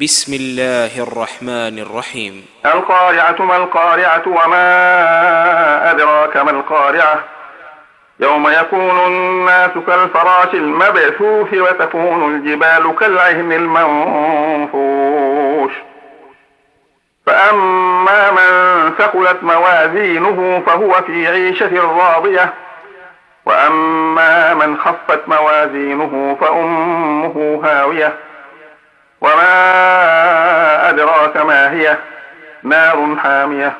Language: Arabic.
بسم الله الرحمن الرحيم. القارعة ما القارعة وما أدراك ما القارعة؟ يوم يكون الناس كالفراش المبثوث وتكون الجبال كالعهن المنفوش. فأما من ثقلت موازينه فهو في عيشة راضية. وأما من خفت موازينه فأمه هاوية. وما أدراك ما هي نار حامية.